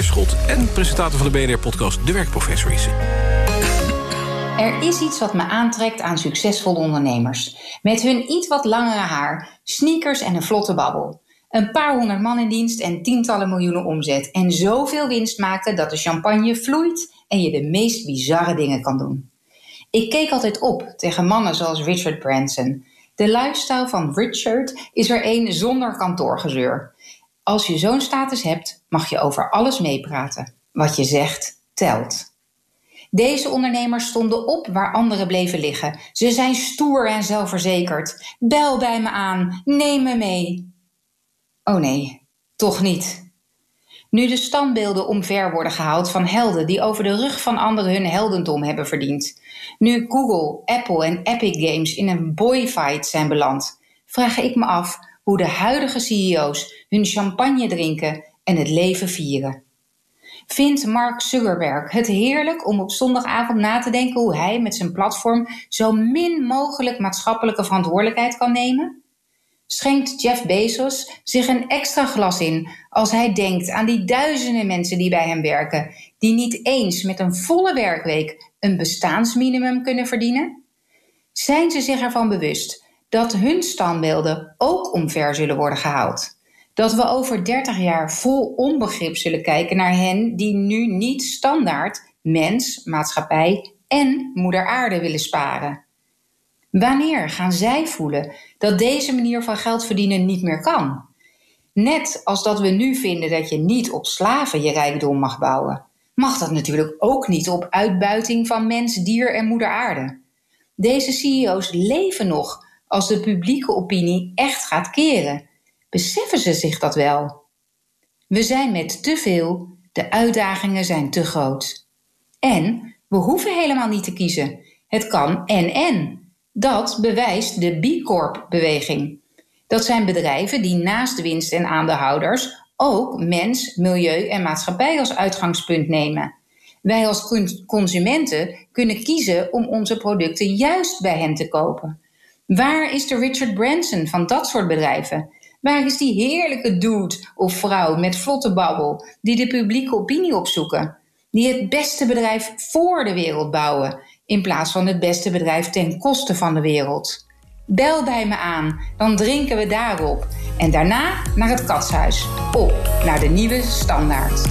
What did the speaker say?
Schot en presentator van de BNR-podcast De Werkprofessor is Er is iets wat me aantrekt aan succesvolle ondernemers. Met hun iets wat langere haar, sneakers en een vlotte babbel. Een paar honderd man in dienst en tientallen miljoenen omzet. En zoveel winst maken dat de champagne vloeit en je de meest bizarre dingen kan doen. Ik keek altijd op tegen mannen zoals Richard Branson. De lifestyle van Richard is er één zonder kantoorgezeur. Als je zo'n status hebt, mag je over alles meepraten. Wat je zegt, telt. Deze ondernemers stonden op waar anderen bleven liggen. Ze zijn stoer en zelfverzekerd. Bel bij me aan, neem me mee. Oh nee, toch niet. Nu de standbeelden omver worden gehaald van helden die over de rug van anderen hun heldendom hebben verdiend. Nu Google, Apple en Epic Games in een boyfight zijn beland, vraag ik me af hoe de huidige CEO's hun champagne drinken en het leven vieren. Vindt Mark Zuckerberg het heerlijk om op zondagavond na te denken hoe hij met zijn platform zo min mogelijk maatschappelijke verantwoordelijkheid kan nemen? Schenkt Jeff Bezos zich een extra glas in als hij denkt aan die duizenden mensen die bij hem werken, die niet eens met een volle werkweek een bestaansminimum kunnen verdienen? Zijn ze zich ervan bewust dat hun standbeelden ook omver zullen worden gehaald. Dat we over 30 jaar vol onbegrip zullen kijken naar hen die nu niet standaard mens, maatschappij en moeder aarde willen sparen. Wanneer gaan zij voelen dat deze manier van geld verdienen niet meer kan? Net als dat we nu vinden dat je niet op slaven je rijkdom mag bouwen, mag dat natuurlijk ook niet op uitbuiting van mens, dier en moeder aarde. Deze CEO's leven nog als de publieke opinie echt gaat keren. Beseffen ze zich dat wel? We zijn met te veel, de uitdagingen zijn te groot. En we hoeven helemaal niet te kiezen. Het kan en-en. Dat bewijst de B Corp-beweging. Dat zijn bedrijven die naast winst en aandeelhouders ook mens, milieu en maatschappij als uitgangspunt nemen. Wij als consumenten kunnen kiezen om onze producten juist bij hen te kopen. Waar is de Richard Branson van dat soort bedrijven? Waar is die heerlijke dude of vrouw met vlotte babbel die de publieke opinie opzoeken? Die het beste bedrijf voor de wereld bouwen in plaats van het beste bedrijf ten koste van de wereld. Bel bij me aan, dan drinken we daarop. En daarna naar het katshuis. Op naar de nieuwe standaard.